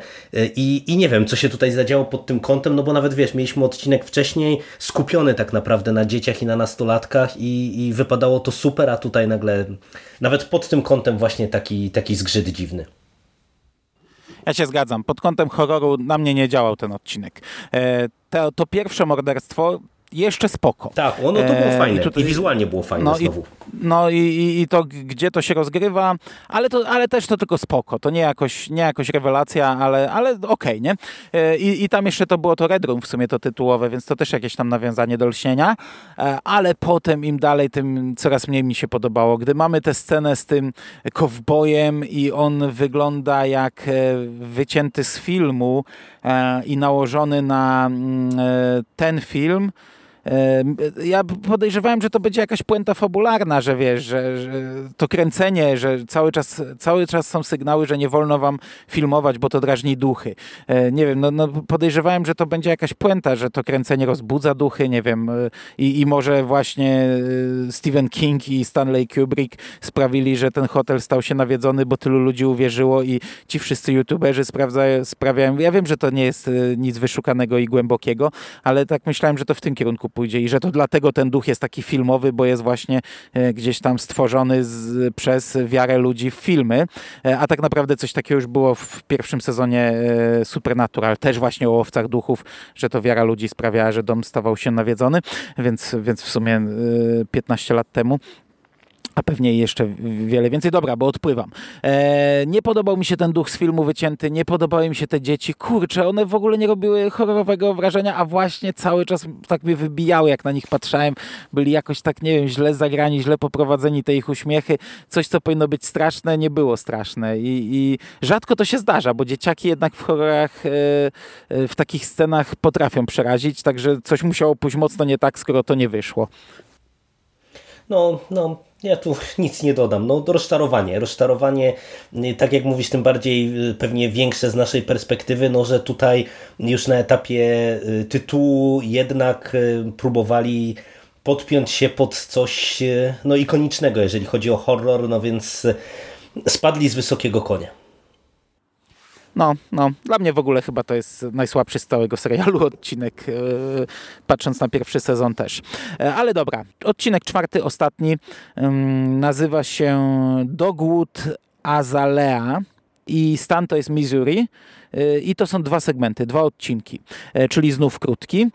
i, i nie wiem, co się tutaj zadziało pod tym kątem, no bo nawet wiesz, mieliśmy odcinek wcześniej skupiony tak naprawdę na dzieciach i na nastolatkach i, i wypadało to super, a tutaj nagle nawet pod tym kątem właśnie taki, taki zgrzyt dziwny. Ja się zgadzam. Pod kątem horroru na mnie nie działał ten odcinek. E, to, to pierwsze morderstwo jeszcze spoko. Tak, ono to było e, fajne I, tutaj, i wizualnie było fajne no znowu. I, no i, i, i, to, gdzie to się rozgrywa, ale, to, ale też to tylko spoko. To nie jakoś, nie jakoś rewelacja, ale, ale okej, okay, nie? E, I, I tam jeszcze to było to Red Room w sumie to tytułowe, więc to też jakieś tam nawiązanie do lśnienia, e, ale potem im dalej, tym coraz mniej mi się podobało. Gdy mamy tę scenę z tym kowbojem i on wygląda jak wycięty z filmu i nałożony na mm, ten film, Ja podejrzewałem, że to będzie jakaś puenta fabularna, że wiesz, że, że, to kręcenie, że cały czas, cały czas są sygnały, że nie wolno wam filmować, bo to drażni duchy. E, nie wiem, no, no podejrzewałem, że to będzie jakaś puenta, że to kręcenie rozbudza duchy, nie wiem, e, i, i może właśnie e, Stephen King i Stanley Kubrick sprawili, że ten hotel stał się nawiedzony, bo tylu ludzi uwierzyło i ci wszyscy youtuberzy sprawdzają, sprawiają, ja wiem, że to nie jest nic wyszukanego i głębokiego, ale tak myślałem, że to w tym kierunku pójdzie i że to dlatego ten duch jest taki filmowy, bo jest właśnie e, gdzieś tam stworzony z, przez wiarę ludzi w filmy, e, a tak naprawdę coś takiego już było w pierwszym sezonie e, Supernatural, też właśnie o łowcach duchów, że to wiara ludzi sprawiała, że dom stawał się nawiedzony, więc, więc w sumie 15 lat temu a pewnie jeszcze wiele więcej. Dobra, bo odpływam. E, nie podobał mi się ten duch z filmu wycięty, nie podobały mi się te dzieci. Kurczę, one w ogóle nie robiły horrorowego wrażenia, a właśnie cały czas tak mnie wybijały, jak na nich patrzałem. Byli jakoś tak, nie wiem, źle zagrani, źle poprowadzeni te ich uśmiechy. Coś, co powinno być straszne, nie było straszne. I, i rzadko to się zdarza, bo dzieciaki jednak w horrorach, e, e, w takich scenach potrafią przerazić, także coś musiało pójść mocno nie tak, skoro to nie wyszło. No, no, ja tu nic nie dodam. No, rozczarowanie. Rozczarowanie, y, tak jak mówisz, tym bardziej y, pewnie większe z naszej perspektywy, no, że tutaj już na etapie y, tytułu jednak próbowali podpiąć się pod coś no, ikonicznego, jeżeli chodzi o horror, no więc spadli z wysokiego konia. No, no, dla mnie w ogóle chyba to jest najsłabszy z całego serialu odcinek, yy, patrząc na pierwszy sezon też. Yy, ale dobra, odcinek czwarty, ostatni, yy, nazywa się Dogwood Azalea i stan to jest Missouri e, i to są dwa segmenty, dwa odcinki, czyli znów krótki.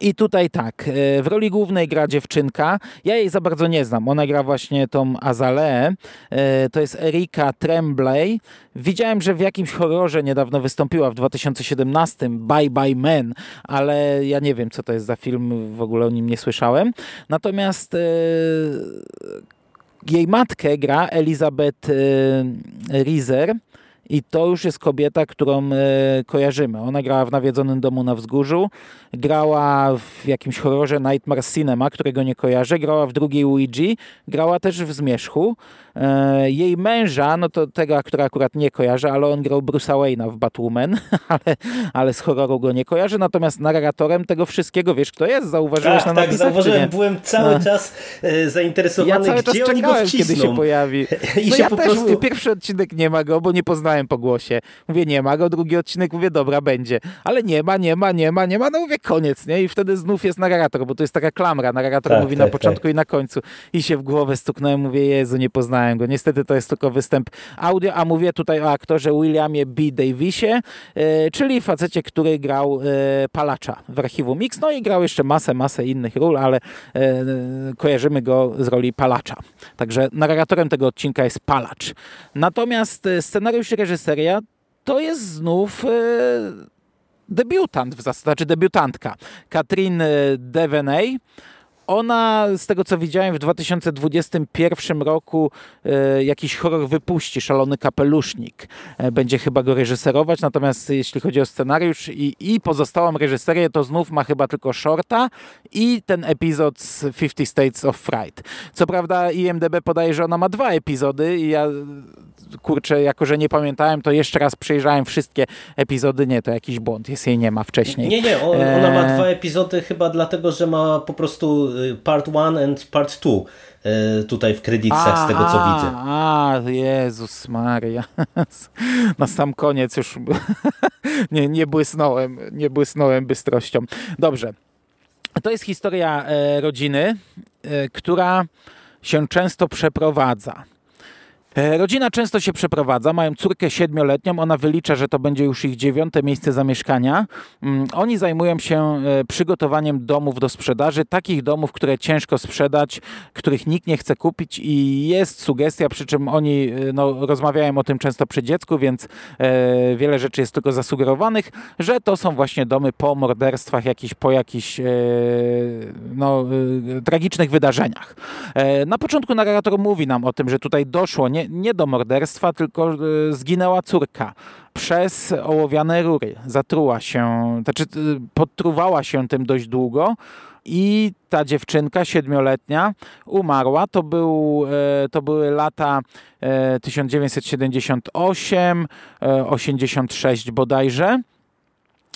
I tutaj tak, e, w roli głównej gra dziewczynka. Ja jej za bardzo nie znam. Ona gra właśnie tą Azaleę. E, to jest Erika Tremblay. Widziałem, że w jakimś horrorze niedawno wystąpiła w 2017 Bye Bye Men, ale ja nie wiem, co to jest za film, w ogóle o nim nie słyszałem. Natomiast e, jej matkę gra Elizabeth Rizer i to już jest kobieta, którą e, kojarzymy. Ona grała w Nawiedzonym Domu na Wzgórzu, grała w jakimś horrorze Nightmare Cinema, którego nie kojarzę, grała w drugiej Ouija, grała też w Zmierzchu. E, jej męża, no to tego aktora akurat nie kojarzę, ale on grał Bruce'a Wayne'a w Batwoman, ale, ale z horroru go nie kojarzę. Natomiast narratorem tego wszystkiego, wiesz kto jest? Zauważyłeś tak, na Tak, zauważyłem. Byłem cały A. czas e, zainteresowany, ja cały czas gdzie czekałem, kiedy się pojawi. I no się ja po też prostu... pierwszy odcinek nie ma go, bo nie poznałem po głosie. Mówię, nie ma go, drugi odcinek mówię, dobra, będzie. Ale nie ma, nie ma, nie ma, nie ma. No mówię, koniec, nie? I wtedy znów jest narrator, bo to jest taka klamra. Narrator tak, mówi tak, na początku tak. i na końcu. I się w głowę stuknąłem, mówię, Jezu, nie poznałem go. Niestety to jest tylko występ audio, a mówię tutaj o aktorze Williamie B. Davisie, e, czyli facecie, który grał e, palacza w archiwum Mix, no i grał jeszcze masę, masę innych ról, ale e, kojarzymy go z roli palacza. Także narratorem tego odcinka jest palacz. Natomiast scenariusz i reżyseria to jest znów debiutant w zasadzie, znaczy debiutantka. Katrin Deveney, ona, z tego co widziałem, w 2021 roku e, jakiś horror wypuści, Szalony Kapelusznik. E, będzie chyba go reżyserować, natomiast jeśli chodzi o scenariusz i, i pozostałą reżyserię, to znów ma chyba tylko shorta i ten epizod z 50 States of Fright. Co prawda IMDB podaje, że ona ma dwa epizody i ja kurczę, jako że nie pamiętałem, to jeszcze raz przejrzałem wszystkie epizody. Nie, to jakiś błąd, jest jej nie ma wcześniej. Nie, nie, ona ma e, dwa epizody chyba dlatego, że ma po prostu part one and part two y, tutaj w kredytach z tego co widzę. A, Jezus Maria. Na sam koniec już nie, nie błysnąłem, nie błysnąłem bystrością. Dobrze. To jest historia e, rodziny, e, która się często przeprowadza. E, rodzina często się przeprowadza, mają córkę siedmioletnią, ona wylicza, że to będzie już ich dziewiąte miejsce zamieszkania. Mm, oni zajmują się e, przygotowaniem domów do sprzedaży, takich domów, które ciężko sprzedać, których nikt nie chce kupić i jest sugestia, przy czym oni e, no, rozmawiają o tym często przy dziecku, więc wiele rzeczy jest tylko zasugerowanych, że to są właśnie domy po morderstwach, jakiś, po jakichś no, tragicznych wydarzeniach. na początku narrator mówi nam o tym, że tutaj doszło, nie, nie do morderstwa, tylko zginęła córka przez ołowiane rury. Zatruła się, znaczy podtruwała się tym dość długo i ta dziewczynka siedmioletnia umarła. To, był, e, to były lata 1978, e, 86 e, bodajże.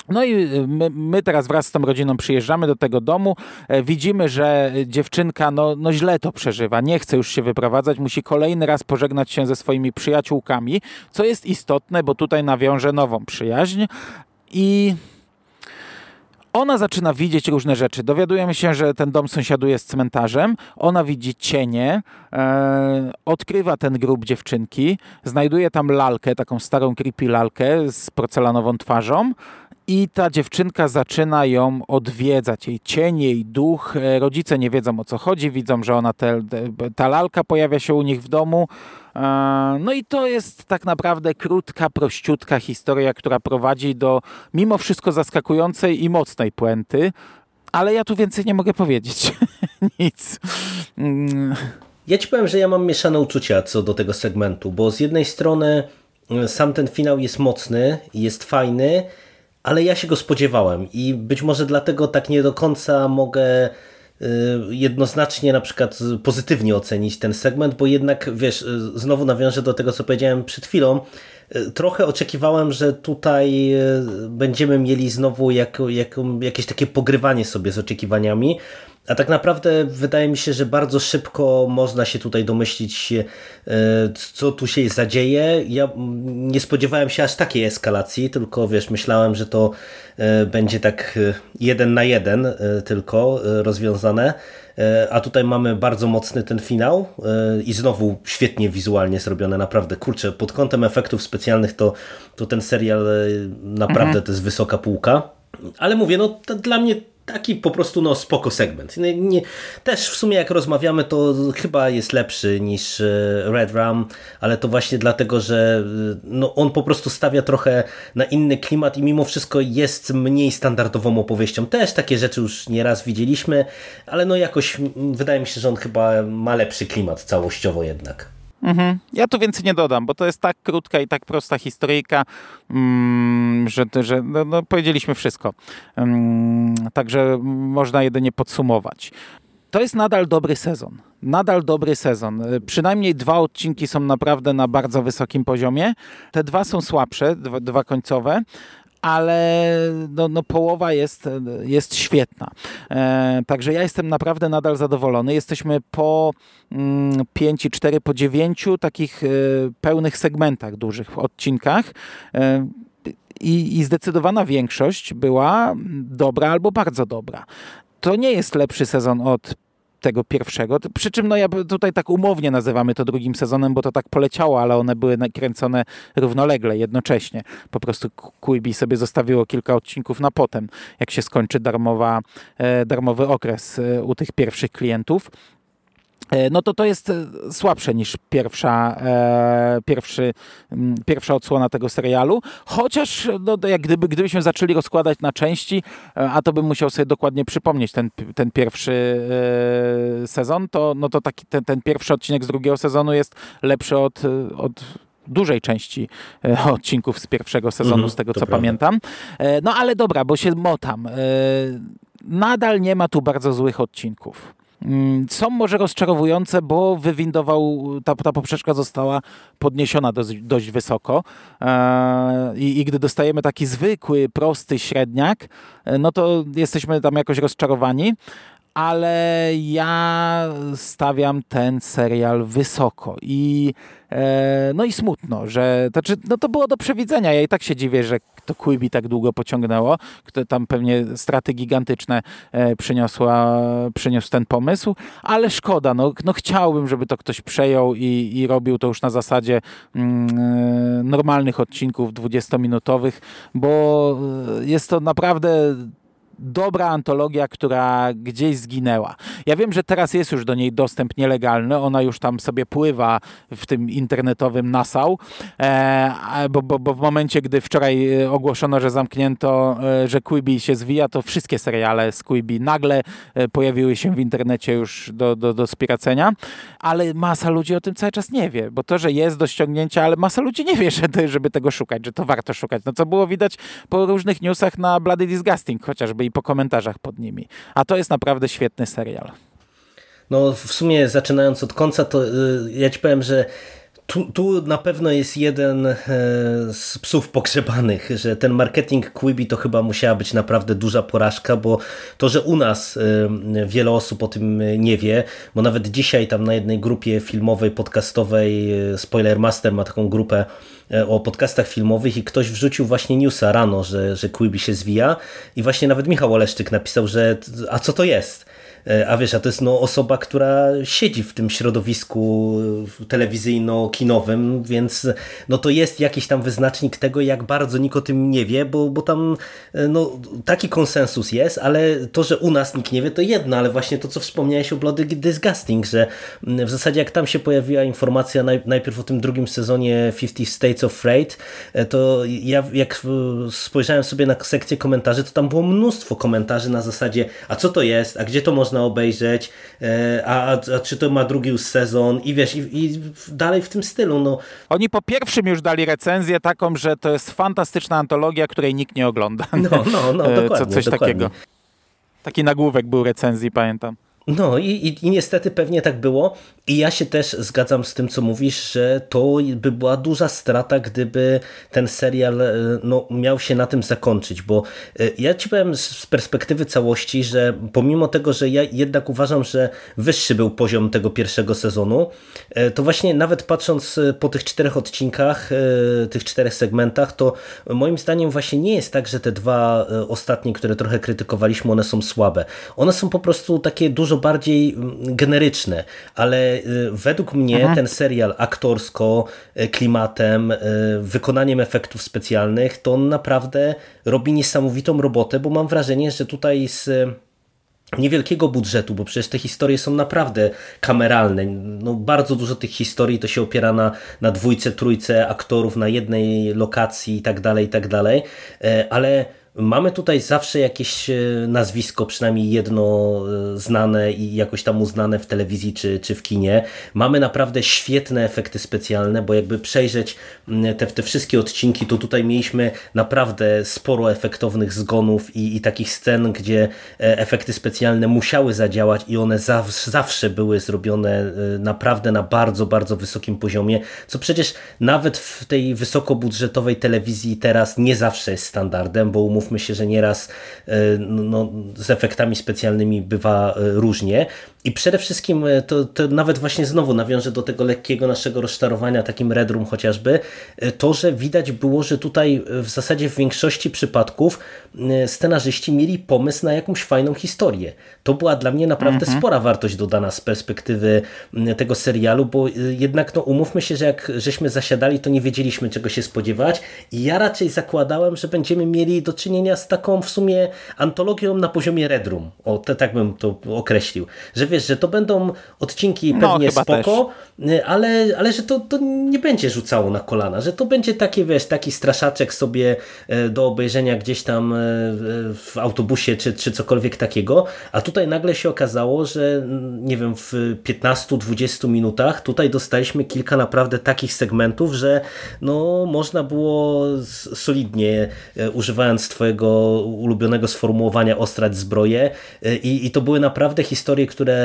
No i my, my, teraz wraz z tą rodziną przyjeżdżamy do tego domu. widzimy, że dziewczynka no, no źle to przeżywa. Nie chce już się wyprowadzać. Musi kolejny raz pożegnać się ze swoimi przyjaciółkami, co jest istotne, bo tutaj nawiąże nową przyjaźń. I ona zaczyna widzieć różne rzeczy. Dowiadujemy się, że ten dom sąsiaduje z cmentarzem. Ona widzi cienie, e, odkrywa ten grób dziewczynki, znajduje tam lalkę, taką starą creepy lalkę z porcelanową twarzą i ta dziewczynka zaczyna ją odwiedzać. Jej cień, jej duch. E, rodzice nie wiedzą o co chodzi, widzą, że ona te, ta lalka pojawia się u nich w domu. E, no i to jest tak naprawdę krótka, prościutka historia, która prowadzi do mimo wszystko zaskakującej i mocnej puenty. Ale ja tu więcej nie mogę powiedzieć. Nic. Mm. Ja ci powiem, że ja mam mieszane uczucia co do tego segmentu, bo z jednej strony e, sam ten finał jest mocny, jest fajny, ale ja się go spodziewałem i być może dlatego tak nie do końca mogę y, jednoznacznie na przykład pozytywnie ocenić ten segment, bo jednak wiesz, y, znowu nawiążę do tego co powiedziałem przed chwilą, y, trochę oczekiwałem, że tutaj będziemy mieli znowu jak, jak, jakieś takie pogrywanie sobie z oczekiwaniami, a tak naprawdę wydaje mi się, że bardzo szybko można się tutaj domyślić, e, co tu się zadzieje. Ja nie spodziewałem się aż takiej eskalacji, tylko wiesz, myślałem, że to e, będzie tak e, jeden na jeden tylko rozwiązane. A tutaj mamy bardzo mocny ten finał i znowu świetnie wizualnie zrobione, naprawdę. Kurczę, pod kątem efektów specjalnych to, to ten serial naprawdę mhm. to jest wysoka półka. Ale mówię, no dla mnie taki po prostu no spoko segment. Nie, nie, też w sumie jak rozmawiamy to chyba jest lepszy niż e, Red Rum, ale to właśnie dlatego, że e, no, on po prostu stawia trochę na inny klimat i mimo wszystko jest mniej standardową opowieścią. Też takie rzeczy już nieraz widzieliśmy, ale no jakoś wydaje mi się, że on chyba ma lepszy klimat całościowo jednak. Mhm. Ja tu więcej nie dodam, bo to jest tak krótka i tak prosta historyjka, mm, że, że no, no, powiedzieliśmy wszystko. Mm, także można jedynie podsumować. To jest nadal dobry sezon. Nadal dobry sezon. Przynajmniej dwa odcinki są naprawdę na bardzo wysokim poziomie. Te dwa są słabsze, dwa, dwa końcowe, ale no, no, połowa jest, jest świetna. E, także ja jestem naprawdę nadal zadowolony. Jesteśmy po mm, 5 4 po 9 takich e, pełnych segmentach, dużych odcinkach. E, i, I zdecydowana większość była dobra albo bardzo dobra. To nie jest lepszy sezon od tego pierwszego. Przy czym no ja tutaj tak umownie nazywamy to drugim sezonem, bo to tak poleciało, ale one były nakręcone równolegle, jednocześnie. Po prostu Quibi sobie zostawiło kilka odcinków na potem, jak się skończy darmowa, e, darmowy okres e, u tych pierwszych klientów. E, no to to jest e, słabsze niż pierwsza, e, pierwszy, pierwsza odsłona tego serialu. Chociaż no, jak gdyby, gdybyśmy zaczęli rozkładać na części, a to bym musiał sobie dokładnie przypomnieć ten, ten pierwszy sezon, to, no to taki, ten, ten pierwszy odcinek z drugiego sezonu jest lepszy od, od dużej części odcinków z pierwszego sezonu, mm, z tego co prawda. pamiętam. No ale dobra, bo się motam. Nadal nie ma tu bardzo złych odcinków. Mm, są może rozczarowujące, bo wywindował, ta, ta poprzeczka została podniesiona dość, dość wysoko e, I, i gdy dostajemy taki zwykły, prosty średniak, e, no to jesteśmy tam jakoś rozczarowani, ale ja stawiam ten serial wysoko i e, no i smutno, że to, czy, no to było do przewidzenia. Ja i tak się dziwię, że to Quibi tak długo pociągnęło, kto tam pewnie straty gigantyczne e, przyniosła, przyniósł ten pomysł, ale szkoda, no, no chciałbym, żeby to ktoś przejął i, i robił to już na zasadzie mm, e, normalnych odcinków 20-minutowych, bo jest to naprawdę dobra antologia, która gdzieś zginęła. Ja wiem, że teraz jest już do niej dostęp nielegalny, ona już tam sobie pływa w tym internetowym nasał, e, bo, bo, bo w momencie, gdy wczoraj ogłoszono, że zamknięto, że Quibi się zwija, to wszystkie seriale z Quibi nagle pojawiły się w internecie już do, do, do spiracenia, ale masa ludzi o tym cały czas nie wie, bo to, że jest do ściągnięcia, ale masa ludzi nie wie, że, żeby tego szukać, że to warto szukać. No co było widać po różnych newsach na Bloody Disgusting chociażby i po komentarzach pod nimi. A to jest naprawdę świetny serial. No w sumie zaczynając od końca, to yy, ja ci powiem, że tu, tu, na pewno jest jeden e, z psów pogrzebanych, że ten marketing Quibi to chyba musiała być naprawdę duża porażka, bo to, że u nas e, wiele osób o tym nie wie, bo nawet dzisiaj tam na jednej grupie filmowej, podcastowej e, Spoiler Master ma taką grupę o podcastach filmowych i ktoś wrzucił właśnie newsa rano, że, że Quibi się zwija i właśnie nawet Michał Oleszczyk napisał, że a co to jest? E, a wiesz, a to jest no, osoba, która siedzi w tym środowisku telewizyjno-kinowym, więc no, to jest jakiś tam wyznacznik tego, jak bardzo nikt o tym nie wie, bo, bo tam e, no, taki konsensus jest, ale to, że u nas nikt nie wie, to jedno, ale właśnie to, co wspomniałeś o Bloody Disgusting, że w zasadzie jak tam się pojawiła informacja najpierw o tym drugim sezonie 50 States of Freight, e, to ja jak spojrzałem sobie na sekcję komentarzy, to tam było mnóstwo komentarzy na zasadzie, a co to jest, a gdzie to można można obejrzeć, e, a, a, a czy to ma drugi sezon i wiesz, i, i, dalej w tym stylu. No. Oni po pierwszym już dali recenzję taką, że to jest fantastyczna antologia, której nikt nie ogląda. No, no, no, dokładnie. Co, coś dokładnie. takiego. Taki nagłówek był recenzji, pamiętam. No i, i, i, niestety pewnie tak było i ja się też zgadzam z tym, co mówisz, że to by była duża strata, gdyby ten serial e, no, miał się na tym zakończyć, bo e, ja ci powiem z perspektywy całości, że pomimo tego, że ja jednak uważam, że wyższy był poziom tego pierwszego sezonu, e, to właśnie nawet patrząc po tych czterech odcinkach, tych czterech segmentach, to moim zdaniem właśnie nie jest tak, że te dwa ostatnie, które trochę krytykowaliśmy, one są słabe. One są po prostu takie dużo dużo bardziej mm, generyczne, ale y, według mnie mhm. ten serial aktorsko, y, klimatem, y, wykonaniem efektów specjalnych, to on naprawdę robi niesamowitą robotę, bo mam wrażenie, że tutaj z niewielkiego budżetu, bo przecież te historie są naprawdę kameralne. No, bardzo dużo tych historii to się opiera na, na dwójce, trójce aktorów na jednej lokacji i tak dalej, i tak dalej, e, ale Mamy tutaj zawsze jakieś e, nazwisko, przynajmniej jedno e, znane i jakoś tam uznane w telewizji czy, czy w kinie. Mamy naprawdę świetne efekty specjalne, bo jakby przejrzeć te, te wszystkie odcinki, to tutaj mieliśmy naprawdę sporo efektownych zgonów i, i takich scen, gdzie e, efekty specjalne musiały zadziałać i one zawsze, zawsze były zrobione naprawdę na bardzo, bardzo wysokim poziomie, co przecież nawet w tej wysokobudżetowej telewizji teraz nie zawsze jest standardem, bo umów umówmy się, że nieraz e, no, no, z efektami specjalnymi bywa e, różnie. I przede wszystkim e, to, to nawet właśnie znowu nawiążę do tego lekkiego naszego rozczarowania, takim Red Room chociażby, to, że widać było, że tutaj w zasadzie w większości przypadków scenarzyści mieli pomysł na jakąś fajną historię. To była dla mnie naprawdę mhm. spora wartość dodana z perspektywy tego serialu, bo jednak no, umówmy się, że jak żeśmy zasiadali, to nie wiedzieliśmy czego się spodziewać i ja raczej zakładałem, że będziemy mieli do czynienia czynienia z taką w sumie antologią na poziomie Redrum. O, te, tak bym to określił. Że wiesz, że to będą odcinki no, pewnie no, spoko, też. ale, ale że to, to nie będzie rzucało na kolana, że to będzie takie, wiesz, taki straszaczek sobie e, do obejrzenia gdzieś tam e, w autobusie czy, czy cokolwiek takiego, a tutaj nagle się okazało, że nie wiem, w 15-20 minutach tutaj dostaliśmy kilka naprawdę takich segmentów, że no można było solidnie e, używając twojego ulubionego sformułowania ostrać zbroję I, i to były naprawdę historie, które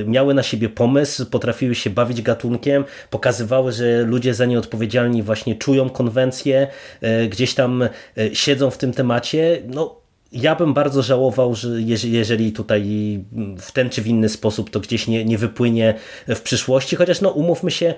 y, miały na siebie pomysł, potrafiły się bawić gatunkiem, pokazywały, że ludzie za nie odpowiedzialni właśnie czują konwencję, y, gdzieś tam y, siedzą w tym temacie. No, ja bym bardzo żałował, że jeżeli tutaj w ten czy w inny sposób to gdzieś nie, nie wypłynie w przyszłości, chociaż no umówmy się,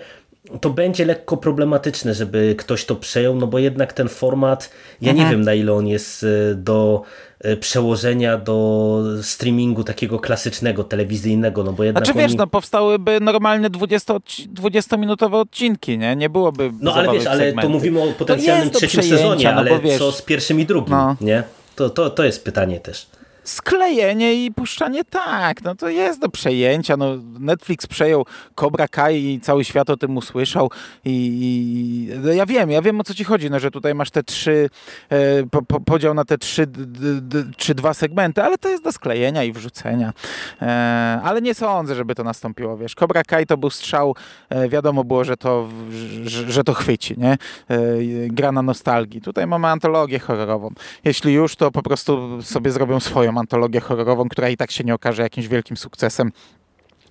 to będzie lekko problematyczne, żeby ktoś to przejął, no bo jednak ten format, ja mhm. nie wiem na ile on jest e, do e, przełożenia do streamingu takiego klasycznego, telewizyjnego, no bo jednak Znaczy wiesz, oni... no powstałyby normalne 20, 20-minutowe odcinki, nie? Nie byłoby No ale wiesz, ale to mówimy o potencjalnym trzecim sezonie, no ale wiesz, co z pierwszym i drugim, no. nie? To, to, to jest pytanie też. Sklejenie i puszczanie tak, no to jest do przejęcia. No, Netflix przejął Cobra Kai i cały świat o tym usłyszał i, i no ja wiem, ja wiem o co ci chodzi, no, że tutaj masz te trzy, e, po, po, podział na te trzy czy dwa segmenty, ale to jest do sklejenia i wrzucenia. E, ale nie sądzę, żeby to nastąpiło, wiesz. Cobra Kai to był strzał, e, wiadomo było, że to, że, że to chwyci, nie? E, gra na nostalgii. Tutaj mamy antologię horrorową. Jeśli już, to po prostu sobie zrobią swoją antologię horrorową, która i tak się nie okaże jakimś wielkim sukcesem.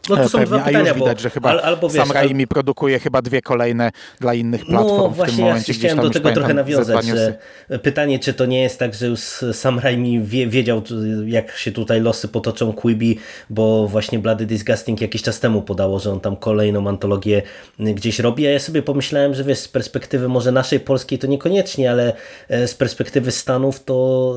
No to są Pewnie, dwa pytania, a już widać, bo, że chyba al, albo wiesz, Sam Raimi al... produkuje chyba dwie kolejne dla innych platform no, właśnie, w tym momencie. Ja chciałem do tego trochę nawiązać, że pytanie, czy to nie jest tak, że już Sam Raimi wie, wiedział, jak się tutaj losy potoczą Quibi, bo właśnie Bloody Disgusting jakiś czas temu podało, że on tam kolejną antologię gdzieś robi, a ja sobie pomyślałem, że wiesz, z perspektywy może naszej polskiej to niekoniecznie, ale e, z perspektywy Stanów to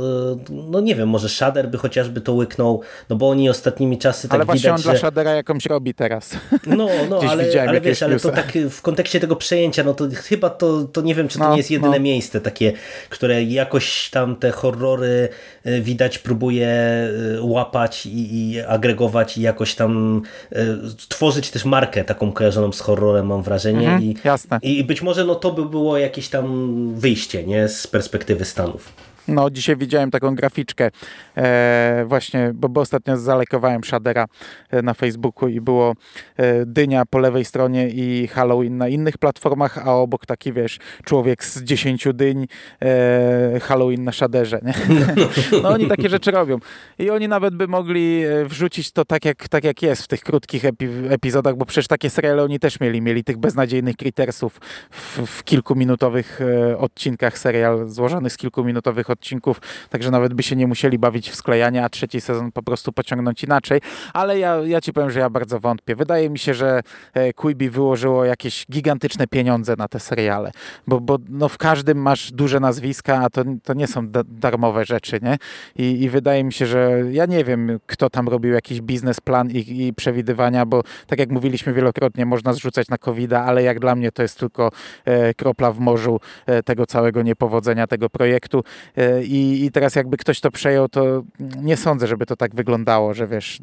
e, no nie wiem, może Shader by chociażby to łyknął, no bo oni ostatnimi czasy tak ale widać, on że... dla Shadera jako jakąś robi teraz. No, no ale, ale wiesz, ale to tak w kontekście tego przejęcia, no to chyba to, to nie wiem, czy to no, nie jest jedyne no. miejsce takie, które jakoś tam te horrory y, widać próbuje y, łapać i, i agregować i jakoś tam y, tworzyć też markę taką kojarzoną z horrorem, mam wrażenie. Mhm, I, jasne. I być może no to by było jakieś tam wyjście, nie, z perspektywy Stanów. No, dzisiaj widziałem taką graficzkę e, właśnie, bo, bo ostatnio zalekowałem Shadera e, na Facebooku i było e, dynia po lewej stronie i Halloween na innych platformach, a obok taki, wiesz, człowiek z dziesięciu dyń e, Halloween na Shaderze, nie? No oni takie rzeczy robią. I oni nawet by mogli e, wrzucić to tak jak, tak jak jest w tych krótkich epi epizodach, bo przecież takie seriale oni też mieli. Mieli tych beznadziejnych Crittersów w, w kilkuminutowych e, odcinkach serial złożony z kilkuminutowych odcinków, także nawet by się nie musieli bawić w sklejanie, a trzeci sezon po prostu pociągnąć inaczej. Ale ja, ja ci powiem, że ja bardzo wątpię. Wydaje mi się, że e, Quibi wyłożyło jakieś gigantyczne pieniądze na te seriale, bo, bo no w każdym masz duże nazwiska, a to, to nie są darmowe rzeczy, nie? I, I wydaje mi się, że ja nie wiem, kto tam robił jakiś biznesplan i, i przewidywania, bo tak jak mówiliśmy wielokrotnie, można zrzucać na covid ale jak dla mnie to jest tylko e, kropla w morzu e, tego całego niepowodzenia tego projektu. E, i, i teraz jakby ktoś to przejął, to nie sądzę, żeby to tak wyglądało, że wiesz,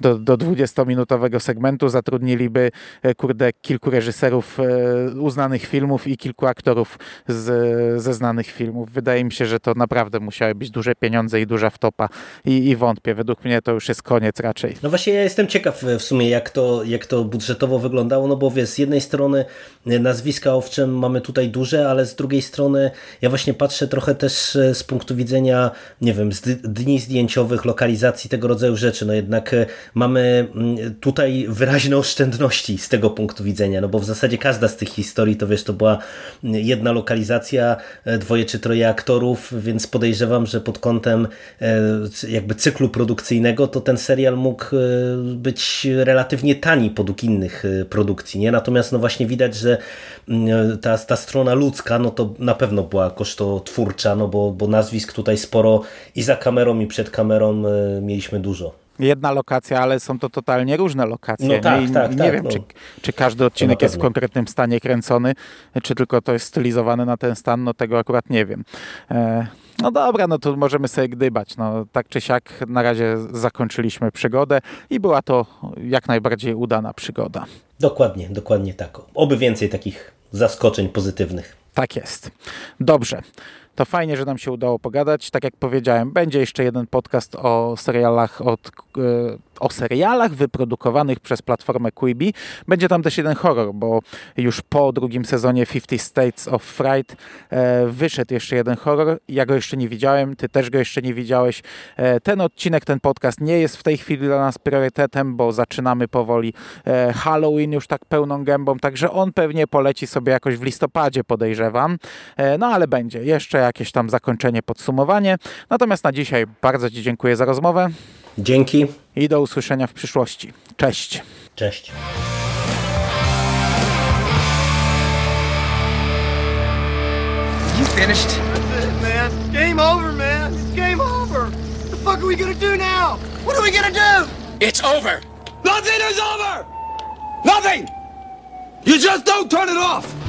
do, do 20-minutowego segmentu zatrudniliby e, kurde kilku reżyserów e, uznanych filmów i kilku aktorów z, ze znanych filmów. Wydaje mi się, że to naprawdę musiały być duże pieniądze i duża wtopa i, i wątpię. Według mnie to już jest koniec raczej. No właśnie ja jestem ciekaw w sumie jak to, jak to budżetowo wyglądało, no bo wiesz, z jednej strony nazwiska owszem mamy tutaj duże, ale z drugiej strony ja właśnie patrzę trochę też e, z punktu widzenia, nie wiem, dni zdjęciowych, lokalizacji, tego rodzaju rzeczy. No jednak e, mamy mm, tutaj wyraźne oszczędności z tego punktu widzenia, no bo w zasadzie każda z tych historii, to wiesz, to była mm, jedna lokalizacja, e, dwoje czy troje aktorów, więc podejrzewam, że pod kątem e, jakby cyklu produkcyjnego, to ten serial mógł być relatywnie tani podług innych produkcji, nie? Natomiast no właśnie widać, że mm, ta, ta strona ludzka, no to na pewno była kosztotwórcza, no bo, bo nazwisk tutaj sporo i za kamerą i przed kamerą e, mieliśmy dużo. Jedna lokacja, ale są to totalnie różne lokacje. No tak, nie, tak, nie tak, wiem, no. czy, czy każdy odcinek jest w konkretnym stanie kręcony, czy tylko to jest stylizowane na ten stan, no tego akurat nie wiem. E, no dobra, no to możemy sobie gdybać. No, tak czy siak na razie zakończyliśmy przygodę i była to jak najbardziej udana przygoda. Dokładnie, dokładnie tak. Oby więcej takich zaskoczeń pozytywnych. Tak jest. Dobrze. To fajnie, że nam się udało pogadać. Tak jak powiedziałem, będzie jeszcze jeden podcast o serialach od e, o serialach wyprodukowanych przez platformę Quibi. Będzie tam też jeden horror, bo już po drugim sezonie 50 States of Fright e, wyszedł jeszcze jeden horror. Ja go jeszcze nie widziałem, ty też go jeszcze nie widziałeś. E, ten odcinek, ten podcast nie jest w tej chwili dla nas priorytetem, bo zaczynamy powoli e, Halloween już tak pełną gębą, także on pewnie poleci sobie jakoś w listopadzie, podejrzewam. E, no ale będzie jeszcze jakieś tam zakończenie, podsumowanie. Natomiast na dzisiaj bardzo Ci dziękuję za rozmowę. Dzięki. I do usłyszenia w przyszłości. Cześć. Cześć. You finished? That's it, man. It's game over, man. It's game over. What the fuck are we gonna do now? What are we gonna do? It's over. Nothing is over. Nothing. You just don't turn it off.